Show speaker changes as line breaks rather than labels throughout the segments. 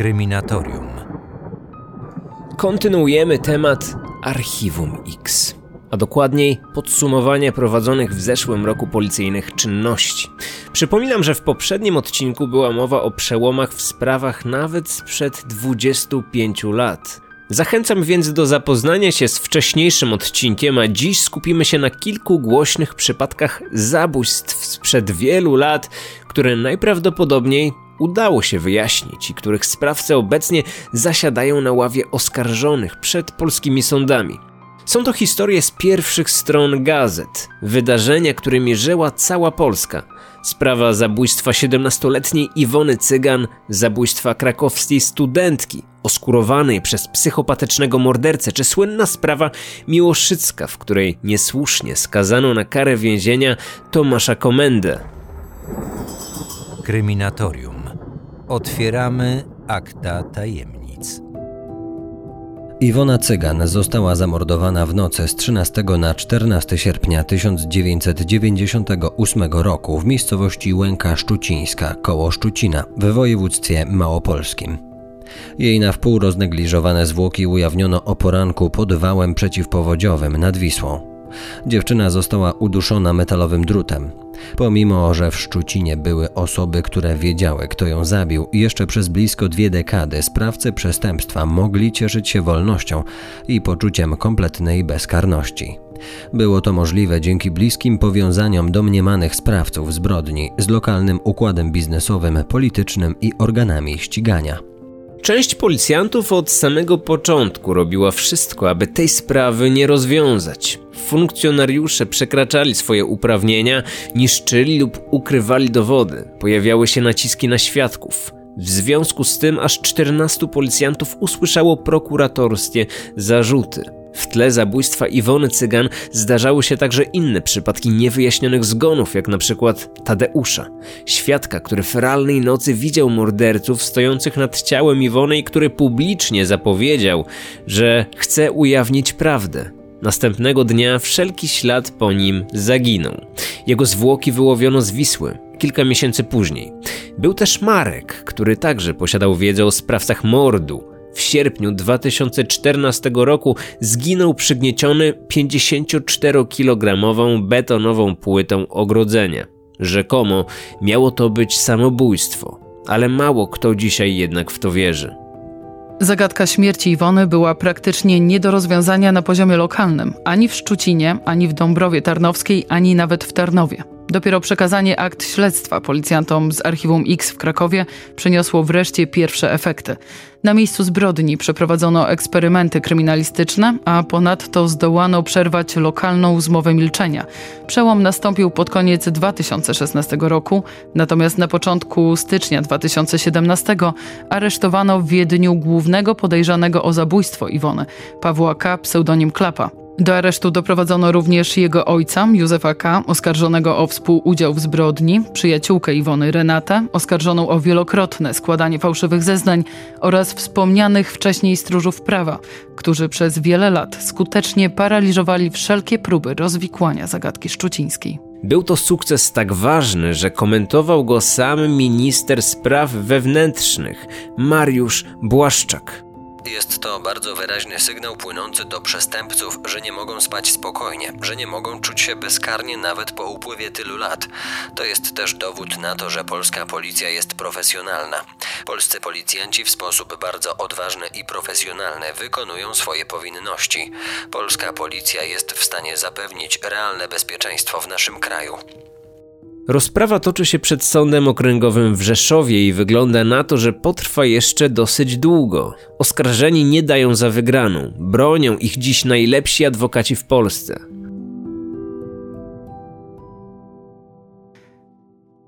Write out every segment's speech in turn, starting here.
Kryminatorium.
Kontynuujemy temat Archiwum X, a dokładniej podsumowanie prowadzonych w zeszłym roku policyjnych czynności. Przypominam, że w poprzednim odcinku była mowa o przełomach w sprawach nawet sprzed 25 lat. Zachęcam więc do zapoznania się z wcześniejszym odcinkiem, a dziś skupimy się na kilku głośnych przypadkach zabójstw sprzed wielu lat, które najprawdopodobniej udało się wyjaśnić i których sprawcy obecnie zasiadają na ławie oskarżonych przed polskimi sądami. Są to historie z pierwszych stron gazet, wydarzenia, którymi żyła cała Polska. Sprawa zabójstwa 17-letniej Iwony Cygan, zabójstwa krakowskiej studentki, oskurowanej przez psychopatycznego mordercę, czy słynna sprawa Miłoszycka, w której niesłusznie skazano na karę więzienia Tomasza Komendę.
Kryminatorium. Otwieramy akta tajemnic.
Iwona Cygan została zamordowana w nocy z 13 na 14 sierpnia 1998 roku w miejscowości Łęka Szczucińska koło Szczucina w województwie małopolskim. Jej na wpół roznegliżowane zwłoki ujawniono o poranku pod wałem przeciwpowodziowym nad Wisłą. Dziewczyna została uduszona metalowym drutem. Pomimo, że w Szczucinie były osoby, które wiedziały, kto ją zabił, jeszcze przez blisko dwie dekady sprawcy przestępstwa mogli cieszyć się wolnością i poczuciem kompletnej bezkarności. Było to możliwe dzięki bliskim powiązaniom domniemanych sprawców zbrodni z lokalnym układem biznesowym, politycznym i organami ścigania.
Część policjantów od samego początku robiła wszystko, aby tej sprawy nie rozwiązać. Funkcjonariusze przekraczali swoje uprawnienia, niszczyli lub ukrywali dowody, pojawiały się naciski na świadków. W związku z tym aż 14 policjantów usłyszało prokuratorskie zarzuty. W tle zabójstwa Iwony Cygan zdarzały się także inne przypadki niewyjaśnionych zgonów, jak na przykład Tadeusza, świadka, który w realnej nocy widział morderców stojących nad ciałem Iwony i który publicznie zapowiedział, że chce ujawnić prawdę. Następnego dnia wszelki ślad po nim zaginął. Jego zwłoki wyłowiono z Wisły kilka miesięcy później. Był też Marek, który także posiadał wiedzę o sprawcach mordu. W sierpniu 2014 roku zginął przygnieciony 54-kilogramową betonową płytą ogrodzenia. Rzekomo miało to być samobójstwo, ale mało kto dzisiaj jednak w to wierzy.
Zagadka śmierci Iwony była praktycznie nie do rozwiązania na poziomie lokalnym, ani w Szczucinie, ani w Dąbrowie Tarnowskiej, ani nawet w Tarnowie. Dopiero przekazanie akt śledztwa policjantom z Archiwum X w Krakowie przyniosło wreszcie pierwsze efekty. Na miejscu zbrodni przeprowadzono eksperymenty kryminalistyczne, a ponadto zdołano przerwać lokalną zmowę milczenia. Przełom nastąpił pod koniec 2016 roku, natomiast na początku stycznia 2017 aresztowano w Wiedniu głównego podejrzanego o zabójstwo Iwony, Pawła K., pseudonim Klapa. Do aresztu doprowadzono również jego ojca, Józefa K., oskarżonego o współudział w zbrodni, przyjaciółkę Iwony Renatę, oskarżoną o wielokrotne składanie fałszywych zeznań oraz wspomnianych wcześniej stróżów prawa, którzy przez wiele lat skutecznie paraliżowali wszelkie próby rozwikłania zagadki szczucińskiej.
Był to sukces tak ważny, że komentował go sam minister spraw wewnętrznych Mariusz Błaszczak.
Jest to bardzo wyraźny sygnał płynący do przestępców, że nie mogą spać spokojnie, że nie mogą czuć się bezkarnie nawet po upływie tylu lat. To jest też dowód na to, że polska policja jest profesjonalna. Polscy policjanci w sposób bardzo odważny i profesjonalny wykonują swoje powinności. Polska policja jest w stanie zapewnić realne bezpieczeństwo w naszym kraju.
Rozprawa toczy się przed Sądem Okręgowym w Rzeszowie i wygląda na to, że potrwa jeszcze dosyć długo. Oskarżeni nie dają za wygraną, bronią ich dziś najlepsi adwokaci w Polsce.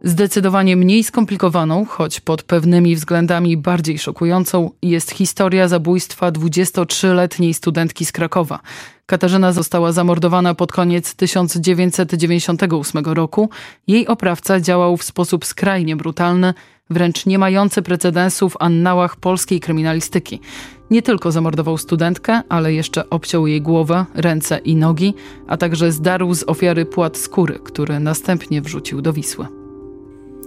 Zdecydowanie mniej skomplikowaną, choć pod pewnymi względami bardziej szokującą, jest historia zabójstwa 23-letniej studentki z Krakowa. Katarzyna została zamordowana pod koniec 1998 roku. Jej oprawca działał w sposób skrajnie brutalny, wręcz nie mający precedensu w annałach polskiej kryminalistyki. Nie tylko zamordował studentkę, ale jeszcze obciął jej głowę, ręce i nogi, a także zdarł z ofiary płat skóry, który następnie wrzucił do Wisły.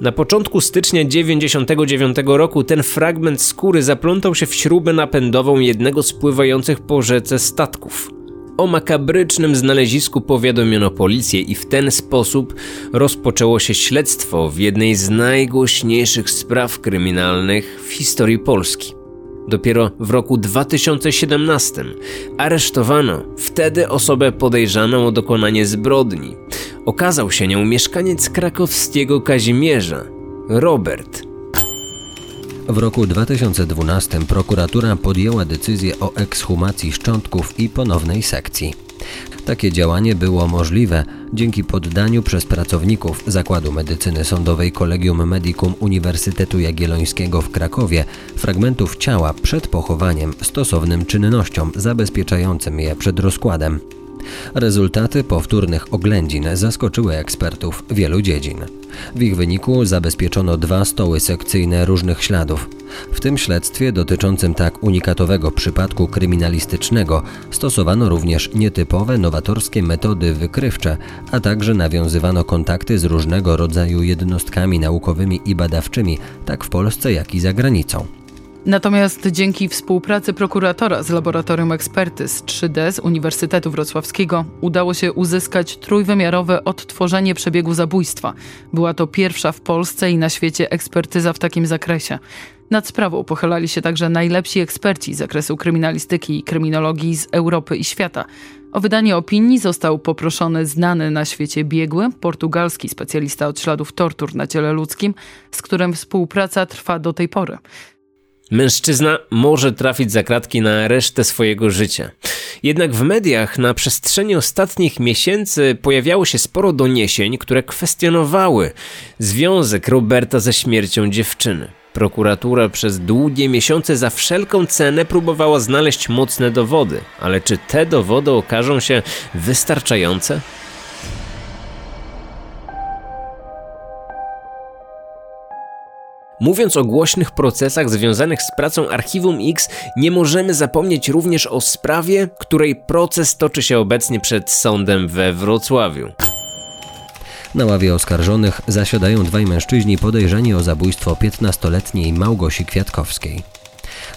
Na początku stycznia 1999 roku ten fragment skóry zaplątał się w śrubę napędową jednego z pływających po rzece statków. O makabrycznym znalezisku powiadomiono policję i w ten sposób rozpoczęło się śledztwo w jednej z najgłośniejszych spraw kryminalnych w historii Polski. Dopiero w roku 2017 aresztowano wtedy osobę podejrzaną o dokonanie zbrodni. Okazał się nią mieszkaniec krakowskiego Kazimierza, Robert.
W roku 2012 prokuratura podjęła decyzję o ekshumacji szczątków i ponownej sekcji. Takie działanie było możliwe dzięki poddaniu przez pracowników Zakładu Medycyny Sądowej Collegium Medicum Uniwersytetu Jagiellońskiego w Krakowie fragmentów ciała przed pochowaniem stosownym czynnościom zabezpieczającym je przed rozkładem. Rezultaty powtórnych oględzin zaskoczyły ekspertów wielu dziedzin. W ich wyniku zabezpieczono dwa stoły sekcyjne różnych śladów. W tym śledztwie dotyczącym tak unikatowego przypadku kryminalistycznego stosowano również nietypowe, nowatorskie metody wykrywcze, a także nawiązywano kontakty z różnego rodzaju jednostkami naukowymi i badawczymi, tak w Polsce, jak i za granicą.
Natomiast dzięki współpracy prokuratora z Laboratorium Ekspertyz 3D z Uniwersytetu Wrocławskiego udało się uzyskać trójwymiarowe odtworzenie przebiegu zabójstwa. Była to pierwsza w Polsce i na świecie ekspertyza w takim zakresie. Nad sprawą pochylali się także najlepsi eksperci z zakresu kryminalistyki i kryminologii z Europy i świata. O wydanie opinii został poproszony znany na świecie biegły, portugalski specjalista od śladów tortur na ciele ludzkim, z którym współpraca trwa do tej pory.
Mężczyzna może trafić za kratki na resztę swojego życia. Jednak w mediach na przestrzeni ostatnich miesięcy pojawiało się sporo doniesień, które kwestionowały związek Roberta ze śmiercią dziewczyny. Prokuratura przez długie miesiące za wszelką cenę próbowała znaleźć mocne dowody, ale czy te dowody okażą się wystarczające? Mówiąc o głośnych procesach związanych z pracą Archiwum X, nie możemy zapomnieć również o sprawie, której proces toczy się obecnie przed sądem we Wrocławiu.
Na ławie oskarżonych zasiadają dwaj mężczyźni podejrzani o zabójstwo 15-letniej Małgosi Kwiatkowskiej.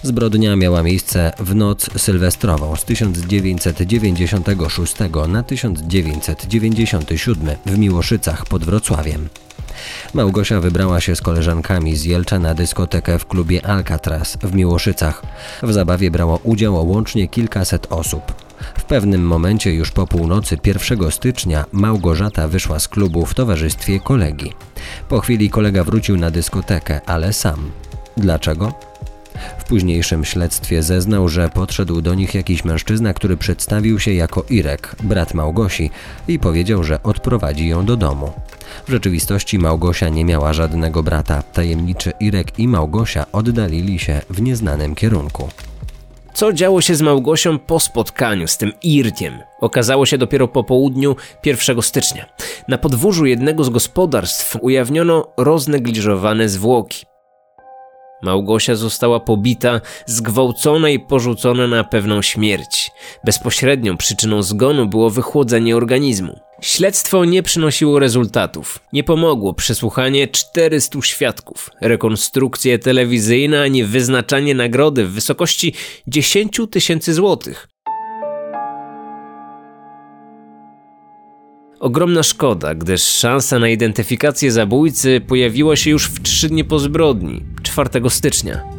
Zbrodnia miała miejsce w noc sylwestrową z 1996 na 1997 w Miłoszycach pod Wrocławiem. Małgosia wybrała się z koleżankami z Jelcza na dyskotekę w klubie Alcatraz w Miłoszycach. W zabawie brało udział łącznie kilkaset osób. W pewnym momencie już po północy 1 stycznia Małgorzata wyszła z klubu w towarzystwie kolegi. Po chwili kolega wrócił na dyskotekę, ale sam. Dlaczego? W późniejszym śledztwie zeznał, że podszedł do nich jakiś mężczyzna, który przedstawił się jako Irek, brat Małgosi, i powiedział, że odprowadzi ją do domu. W rzeczywistości Małgosia nie miała żadnego brata. Tajemniczy Irek i Małgosia oddalili się w nieznanym kierunku.
Co działo się z Małgosią po spotkaniu z tym Irkiem? Okazało się dopiero po południu 1 stycznia. Na podwórzu jednego z gospodarstw ujawniono roznegliżowane zwłoki. Małgosia została pobita, zgwałcona i porzucona na pewną śmierć. Bezpośrednią przyczyną zgonu było wychłodzenie organizmu. Śledztwo nie przynosiło rezultatów. Nie pomogło przesłuchanie 400 świadków, rekonstrukcje telewizyjne ani wyznaczanie nagrody w wysokości 10 tysięcy złotych. Ogromna szkoda, gdyż szansa na identyfikację zabójcy pojawiła się już w trzy dni po zbrodni, 4 stycznia.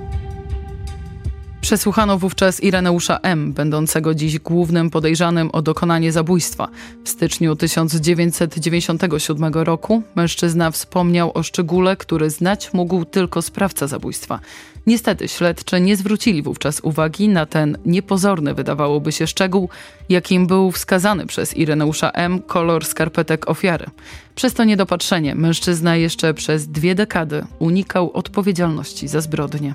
Przesłuchano wówczas Ireneusza M., będącego dziś głównym podejrzanym o dokonanie zabójstwa. W styczniu 1997 roku mężczyzna wspomniał o szczególe, który znać mógł tylko sprawca zabójstwa. Niestety śledczy nie zwrócili wówczas uwagi na ten niepozorny, wydawałoby się, szczegół, jakim był wskazany przez Ireneusza M. kolor skarpetek ofiary. Przez to niedopatrzenie mężczyzna jeszcze przez dwie dekady unikał odpowiedzialności za zbrodnię.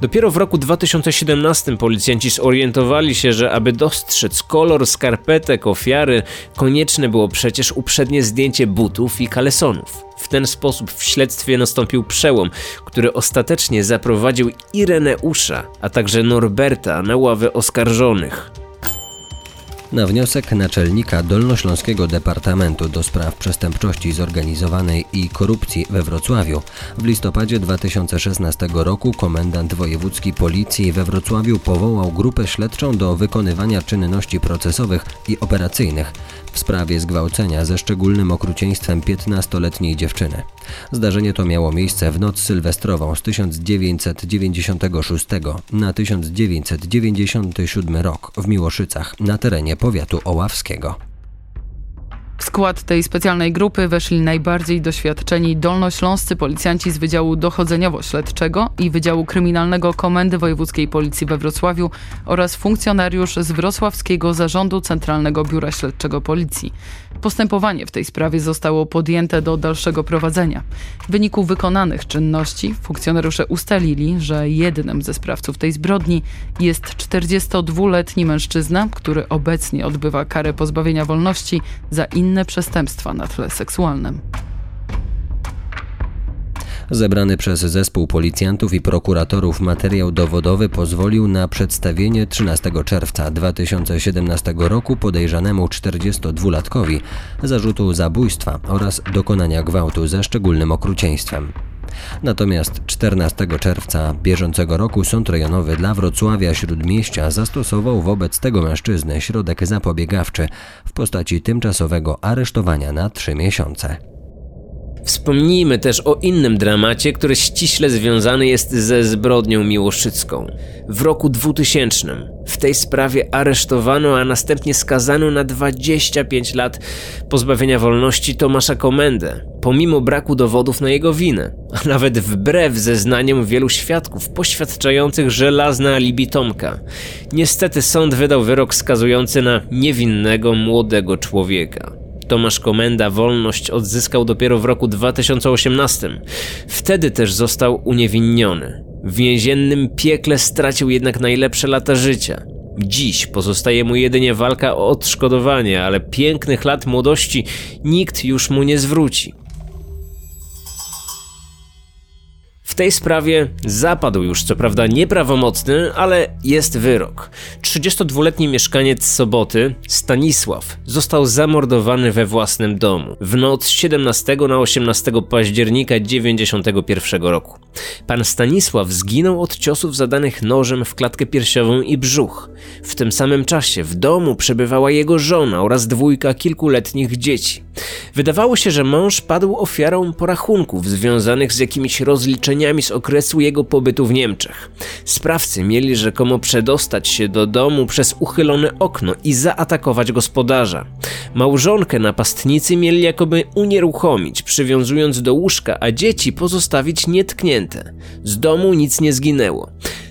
Dopiero w roku 2017 policjanci zorientowali się, że aby dostrzec kolor skarpetek ofiary, konieczne było przecież uprzednie zdjęcie butów i kalesonów. W ten sposób w śledztwie nastąpił przełom, który ostatecznie zaprowadził Ireneusza, a także Norberta na ławę oskarżonych.
Na wniosek naczelnika Dolnośląskiego Departamentu do Spraw Przestępczości Zorganizowanej i Korupcji we Wrocławiu w listopadzie 2016 roku komendant wojewódzki policji we Wrocławiu powołał grupę śledczą do wykonywania czynności procesowych i operacyjnych w sprawie zgwałcenia ze szczególnym okrucieństwem 15-letniej dziewczyny. Zdarzenie to miało miejsce w noc sylwestrową z 1996 na 1997 rok w Miłoszycach na terenie powiatu oławskiego.
W skład tej specjalnej grupy weszli najbardziej doświadczeni dolnośląscy policjanci z Wydziału Dochodzeniowo-Śledczego i Wydziału Kryminalnego Komendy Wojewódzkiej Policji we Wrocławiu oraz funkcjonariusz z Wrocławskiego Zarządu Centralnego Biura Śledczego Policji. Postępowanie w tej sprawie zostało podjęte do dalszego prowadzenia. W wyniku wykonanych czynności funkcjonariusze ustalili, że jednym ze sprawców tej zbrodni jest 42-letni mężczyzna, który obecnie odbywa karę pozbawienia wolności za inne przestępstwa na tle seksualnym.
Zebrany przez zespół policjantów i prokuratorów materiał dowodowy pozwolił na przedstawienie 13 czerwca 2017 roku podejrzanemu 42-latkowi zarzutu zabójstwa oraz dokonania gwałtu ze szczególnym okrucieństwem. Natomiast 14 czerwca bieżącego roku Sąd Rejonowy dla Wrocławia Śródmieścia zastosował wobec tego mężczyzny środek zapobiegawczy w postaci tymczasowego aresztowania na 3 miesiące.
Wspomnijmy też o innym dramacie, który ściśle związany jest ze zbrodnią miłoszycką. W roku 2000 w tej sprawie aresztowano, a następnie skazano na 25 lat pozbawienia wolności Tomasza Komendę, pomimo braku dowodów na jego winę, a nawet wbrew zeznaniom wielu świadków poświadczających żelazne alibi Tomka. Niestety sąd wydał wyrok skazujący na niewinnego młodego człowieka. Tomasz Komenda wolność odzyskał dopiero w roku 2018. Wtedy też został uniewinniony. W więziennym piekle stracił jednak najlepsze lata życia. Dziś pozostaje mu jedynie walka o odszkodowanie, ale pięknych lat młodości nikt już mu nie zwróci. Tej sprawie zapadł już co prawda nieprawomocny, ale jest wyrok. 32-letni mieszkaniec Soboty, Stanisław, został zamordowany we własnym domu w noc 17 na 18 października 91 roku. Pan Stanisław zginął od ciosów zadanych nożem w klatkę piersiową i brzuch. W tym samym czasie w domu przebywała jego żona oraz dwójka kilkuletnich dzieci. Wydawało się, że mąż padł ofiarą porachunków związanych z jakimiś rozliczeniami z okresu jego pobytu w Niemczech. Sprawcy mieli rzekomo przedostać się do domu przez uchylone okno i zaatakować gospodarza. Małżonkę napastnicy mieli jakoby unieruchomić, przywiązując do łóżka, a dzieci pozostawić nietknięte. Z domu nic nie zginęło.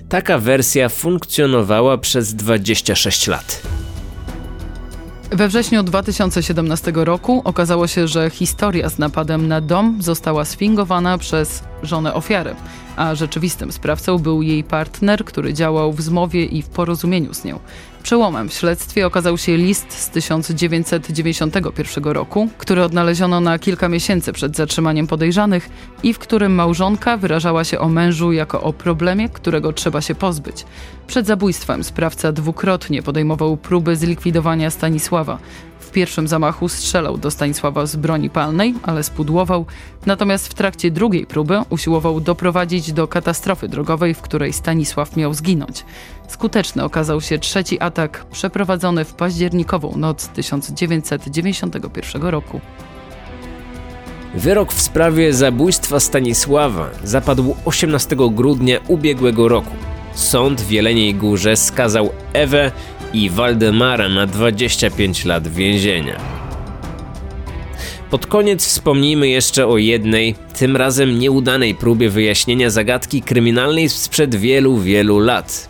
Taka wersja funkcjonowała przez 26 lat.
We wrześniu 2017 roku okazało się, że historia z napadem na dom została sfingowana przez żonę ofiary, a rzeczywistym sprawcą był jej partner, który działał w zmowie i w porozumieniu z nią. Przełomem w śledztwie okazał się list z 1991 roku, który odnaleziono na kilka miesięcy przed zatrzymaniem podejrzanych i w którym małżonka wyrażała się o mężu jako o problemie, którego trzeba się pozbyć. Przed zabójstwem sprawca dwukrotnie podejmował próby zlikwidowania Stanisława pierwszym zamachu strzelał do Stanisława z broni palnej, ale spudłował, natomiast w trakcie drugiej próby usiłował doprowadzić do katastrofy drogowej, w której Stanisław miał zginąć. Skuteczny okazał się trzeci atak przeprowadzony w październikową noc 1991 roku.
Wyrok w sprawie zabójstwa Stanisława zapadł 18 grudnia ubiegłego roku. Sąd w Jeleniej Górze skazał Ewę i Waldemara na 25 lat więzienia. Pod koniec wspomnijmy jeszcze o jednej, tym razem nieudanej próbie wyjaśnienia zagadki kryminalnej sprzed wielu, wielu lat.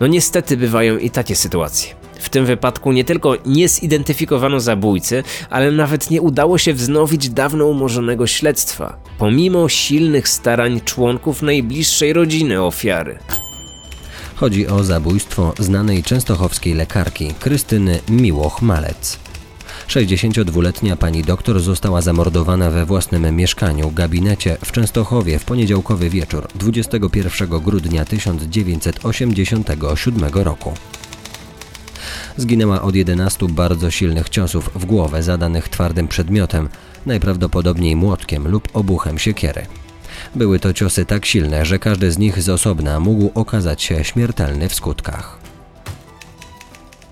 No niestety bywają i takie sytuacje. W tym wypadku nie tylko nie zidentyfikowano zabójcy, ale nawet nie udało się wznowić dawno umorzonego śledztwa, pomimo silnych starań członków najbliższej rodziny ofiary.
Chodzi o zabójstwo znanej częstochowskiej lekarki Krystyny Miłoch-Malec. 62-letnia pani doktor została zamordowana we własnym mieszkaniu, gabinecie w Częstochowie w poniedziałkowy wieczór 21 grudnia 1987 roku. Zginęła od 11 bardzo silnych ciosów w głowę zadanych twardym przedmiotem, najprawdopodobniej młotkiem lub obuchem siekiery. Były to ciosy tak silne, że każdy z nich z osobna mógł okazać się śmiertelny w skutkach.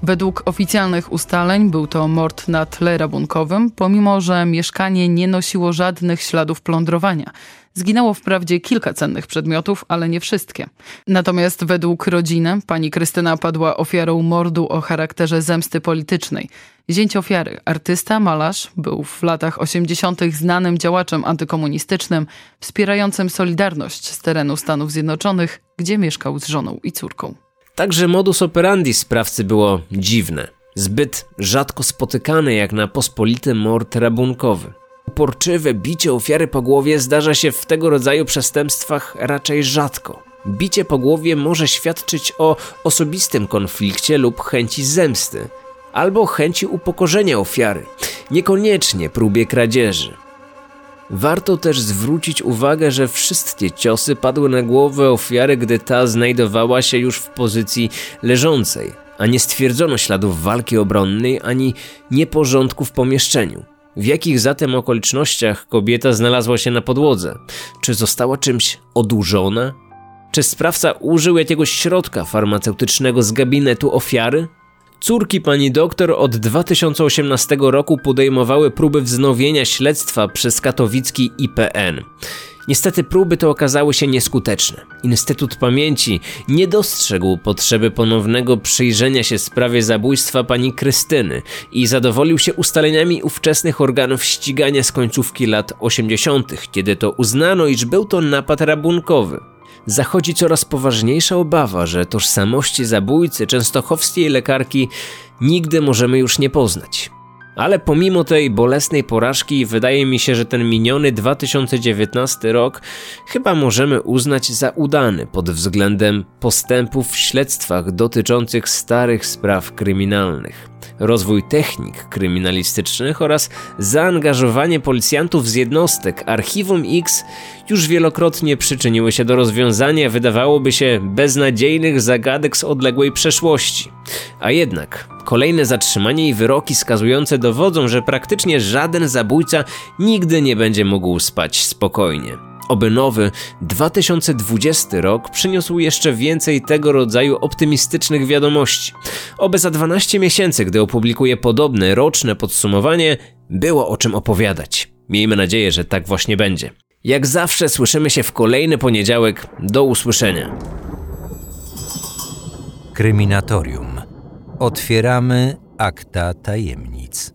Według oficjalnych ustaleń był to mord na tle rabunkowym, pomimo że mieszkanie nie nosiło żadnych śladów plądrowania. Zginęło wprawdzie kilka cennych przedmiotów, ale nie wszystkie. Natomiast według rodziny pani Krystyna padła ofiarą mordu o charakterze zemsty politycznej. Zięć ofiary, artysta, malarz, był w latach 80. znanym działaczem antykomunistycznym, wspierającym Solidarność z terenu Stanów Zjednoczonych, gdzie mieszkał z żoną i córką.
Także modus operandi sprawcy było dziwne. Zbyt rzadko spotykane jak na pospolity mord rabunkowy. Uporczywe bicie ofiary po głowie zdarza się w tego rodzaju przestępstwach raczej rzadko. Bicie po głowie może świadczyć o osobistym konflikcie lub chęci zemsty, albo chęci upokorzenia ofiary, niekoniecznie próbie kradzieży. Warto też zwrócić uwagę, że wszystkie ciosy padły na głowę ofiary, gdy ta znajdowała się już w pozycji leżącej, a nie stwierdzono śladów walki obronnej ani nieporządku w pomieszczeniu. W jakich zatem okolicznościach kobieta znalazła się na podłodze? Czy została czymś odurzona? Czy sprawca użył jakiegoś środka farmaceutycznego z gabinetu ofiary? Córki pani doktor od 2018 roku podejmowały próby wznowienia śledztwa przez katowicki IPN. Niestety próby te okazały się nieskuteczne. Instytut Pamięci nie dostrzegł potrzeby ponownego przyjrzenia się sprawie zabójstwa pani Krystyny i zadowolił się ustaleniami ówczesnych organów ścigania z końcówki lat 80., kiedy to uznano, iż był to napad rabunkowy zachodzi coraz poważniejsza obawa, że tożsamości zabójcy częstochowskiej lekarki nigdy możemy już nie poznać. Ale pomimo tej bolesnej porażki, wydaje mi się, że ten miniony 2019 rok chyba możemy uznać za udany pod względem postępów w śledztwach dotyczących starych spraw kryminalnych rozwój technik kryminalistycznych oraz zaangażowanie policjantów z jednostek Archiwum X już wielokrotnie przyczyniły się do rozwiązania wydawałoby się beznadziejnych zagadek z odległej przeszłości. A jednak kolejne zatrzymanie i wyroki skazujące dowodzą, że praktycznie żaden zabójca nigdy nie będzie mógł spać spokojnie. Oby nowy 2020 rok przyniósł jeszcze więcej tego rodzaju optymistycznych wiadomości. Oby za 12 miesięcy, gdy opublikuję podobne roczne podsumowanie, było o czym opowiadać. Miejmy nadzieję, że tak właśnie będzie. Jak zawsze słyszymy się w kolejny poniedziałek. Do usłyszenia.
Kryminatorium. Otwieramy akta tajemnic.